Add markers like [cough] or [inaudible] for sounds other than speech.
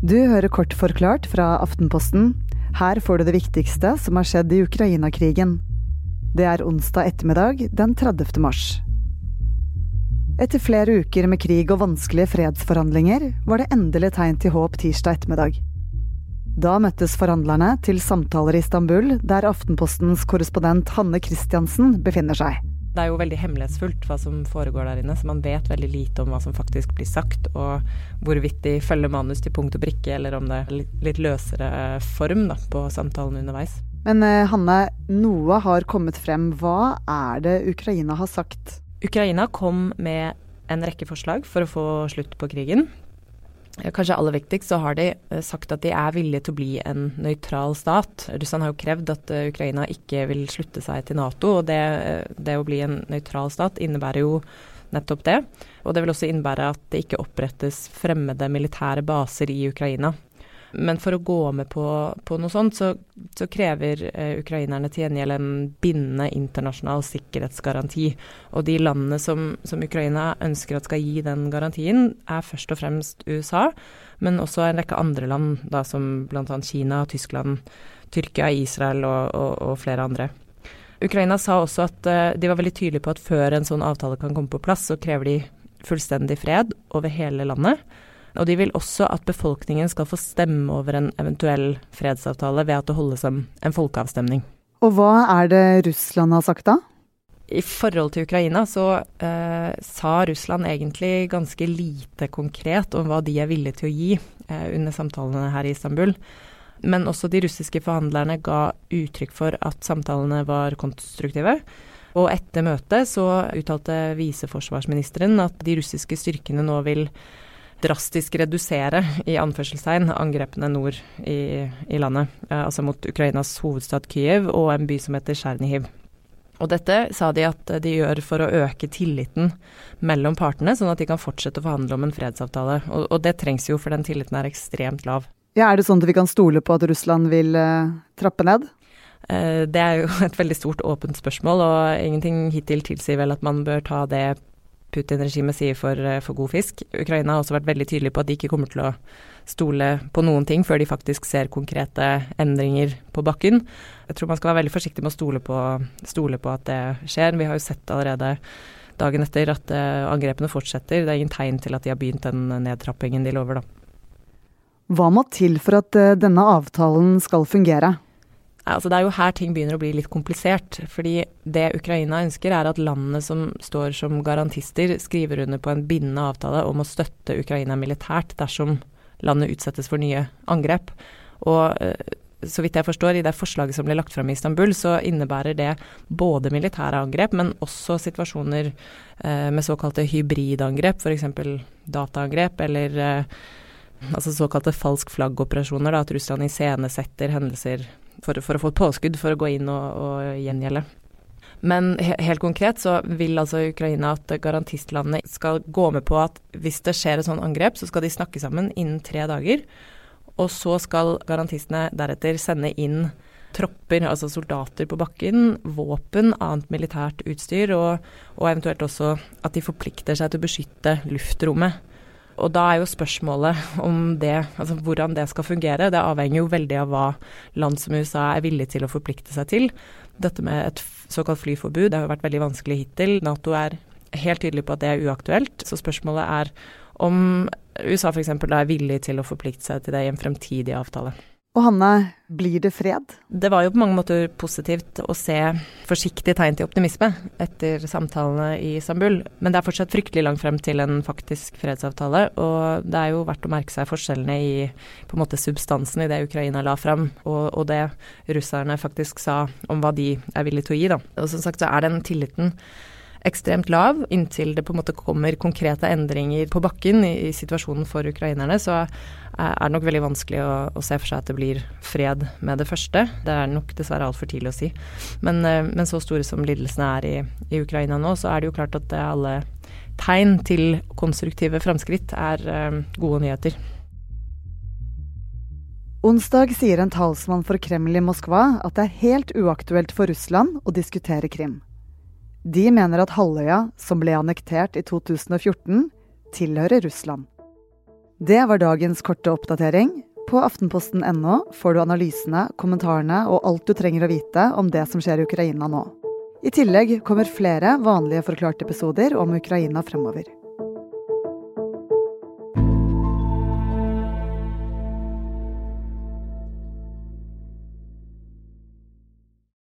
Du hører kort forklart fra Aftenposten. Her får du det viktigste som har skjedd i Ukraina-krigen. Det er onsdag ettermiddag den 30. mars. Etter flere uker med krig og vanskelige fredsforhandlinger var det endelig tegn til håp tirsdag ettermiddag. Da møttes forhandlerne til samtaler i Istanbul, der Aftenpostens korrespondent Hanne Christiansen befinner seg. Det er jo veldig hemmelighetsfullt hva som foregår der inne, så man vet veldig lite om hva som faktisk blir sagt, og hvorvidt de følger manus til punkt og brikke, eller om det er litt, løsere form da, på samtalen underveis. Men eh, Hanne, noe har kommet frem. Hva er det Ukraina har sagt? Ukraina kom med en rekke forslag for å få slutt på krigen. Kanskje aller viktigst så har de eh, sagt at de er villige til å bli en nøytral stat. Russland har jo krevd at eh, Ukraina ikke vil slutte seg til Nato, og det, eh, det å bli en nøytral stat innebærer jo nettopp det. Og det vil også innebære at det ikke opprettes fremmede militære baser i Ukraina. Men for å gå med på, på noe sånt, så, så krever eh, ukrainerne til gjengjeld en bindende internasjonal sikkerhetsgaranti. Og de landene som, som, Ukraina ønsker at skal gi den garantien, er først og fremst USA, men også en rekke andre land, da, som bl.a. Kina, Tyskland, Tyrkia, Israel og, og, og, flere andre. Ukraina sa også at uh, de var veldig tydelige på at før en sånn avtale kan komme på plass, så krever de fullstendig fred over hele landet. Og de vil også at befolkningen skal få stemme over en eventuell fredsavtale ved at det holdes en, en folkeavstemning. Og hva er det Russland har sagt da? I forhold til Ukraina så eh, sa Russland egentlig ganske lite konkret om hva de er villige til å gi eh, under samtalene her i Istanbul. Men også de russiske forhandlerne ga uttrykk for at samtalene var konstruktive. Og etter møtet så uttalte viseforsvarsministeren at de russiske styrkene nå vil drastisk redusere i anførselstegn angrepene nord i, i landet. Eh, altså mot Ukrainas hovedstad Kyiv og en by som heter Tsjernihiv. Og dette sa de at de gjør for å øke tilliten mellom partene, sånn at de kan fortsette å forhandle om en fredsavtale. Og, og det trengs jo, for den tilliten er ekstremt lav. Ja, Er det sånn at vi kan stole på at Russland vil eh, trappe ned? Uh, det er jo [laughs] et veldig stort åpent spørsmål, og ingenting hittil tilsier vel at man bør ta det Putin-regimet sier for, eh, for, god fisk. Ukraina har også vært veldig tydelig på at de ikke kommer til å stole på noen ting før de faktisk ser konkrete endringer på bakken. Jeg tror man skal være veldig forsiktig med å stole på, stole på at det skjer. Vi har jo sett allerede dagen etter at uh, angrepene fortsetter. Det er ingen tegn til at de har begynt den nedtrappingen de lover, da. Hva må til for at uh, denne avtalen skal fungere? Altså det er jo her ting begynner å bli litt komplisert. fordi det Ukraina ønsker, er at landene som står som garantister, skriver under på en bindende avtale om å støtte Ukraina militært dersom landet utsettes for nye angrep. Og eh, så vidt jeg forstår, i det forslaget som ble lagt fram i Istanbul, så innebærer det både militære angrep, men også situasjoner eh, med såkalte hybridangrep, f.eks. dataangrep eller eh, altså såkalte falsk flagg-operasjoner, at Russland iscenesetter hendelser for, for, å få et påskudd for å gå inn og, og gjengjelde. Men he helt konkret så vil altså Ukraina at garantistlandene skal gå med på at hvis det skjer et sånt angrep, så skal de snakke sammen innen tre dager. Og så skal garantistene deretter sende inn tropper, altså soldater på bakken, våpen, annet militært utstyr, og, og eventuelt også at de forplikter seg til å beskytte luftrommet og da er jo spørsmålet om det, altså hvordan det skal fungere, det avhenger jo veldig av hva land som USA er villig til å forplikte seg til. Dette med et såkalt flyforbud det har jo vært veldig vanskelig hittil. Nato er helt tydelig på at det er uaktuelt. Så spørsmålet er om USA f.eks. er villig til å forplikte seg til det i en fremtidig avtale. Og Hanne, blir det fred? Det var jo på mange måter positivt å se forsiktige tegn til optimisme etter samtalene i Istanbul. Men det er fortsatt fryktelig langt frem til en faktisk fredsavtale. Og det er jo verdt å merke seg forskjellene i på en måte substansen i det Ukraina la frem, og, og det russerne faktisk sa om hva de er villige til å gi. Da. Og som sagt så er den tilliten ekstremt lav inntil det på en måte kommer konkrete endringer på bakken i, i situasjonen for ukrainerne. Så er det nok veldig vanskelig å, å, se for seg at det blir fred med det første. Det er nok dessverre altfor tidlig å si. Men, eh, men, så store som lidelsene er i, i, Ukraina nå, så er det jo klart at alle tegn til konstruktive framskritt er eh, gode nyheter. Onsdag sier en talsmann for Kreml i Moskva at det er helt uaktuelt for Russland å diskutere Krim. De mener at halvøya, som ble annektert i 2014, tilhører Russland. Det var dagens korte oppdatering. På aftenposten.no får du analysene, kommentarene og alt du trenger å vite om det som skjer i Ukraina nå. I tillegg kommer flere vanlige forklarte episoder om Ukraina fremover.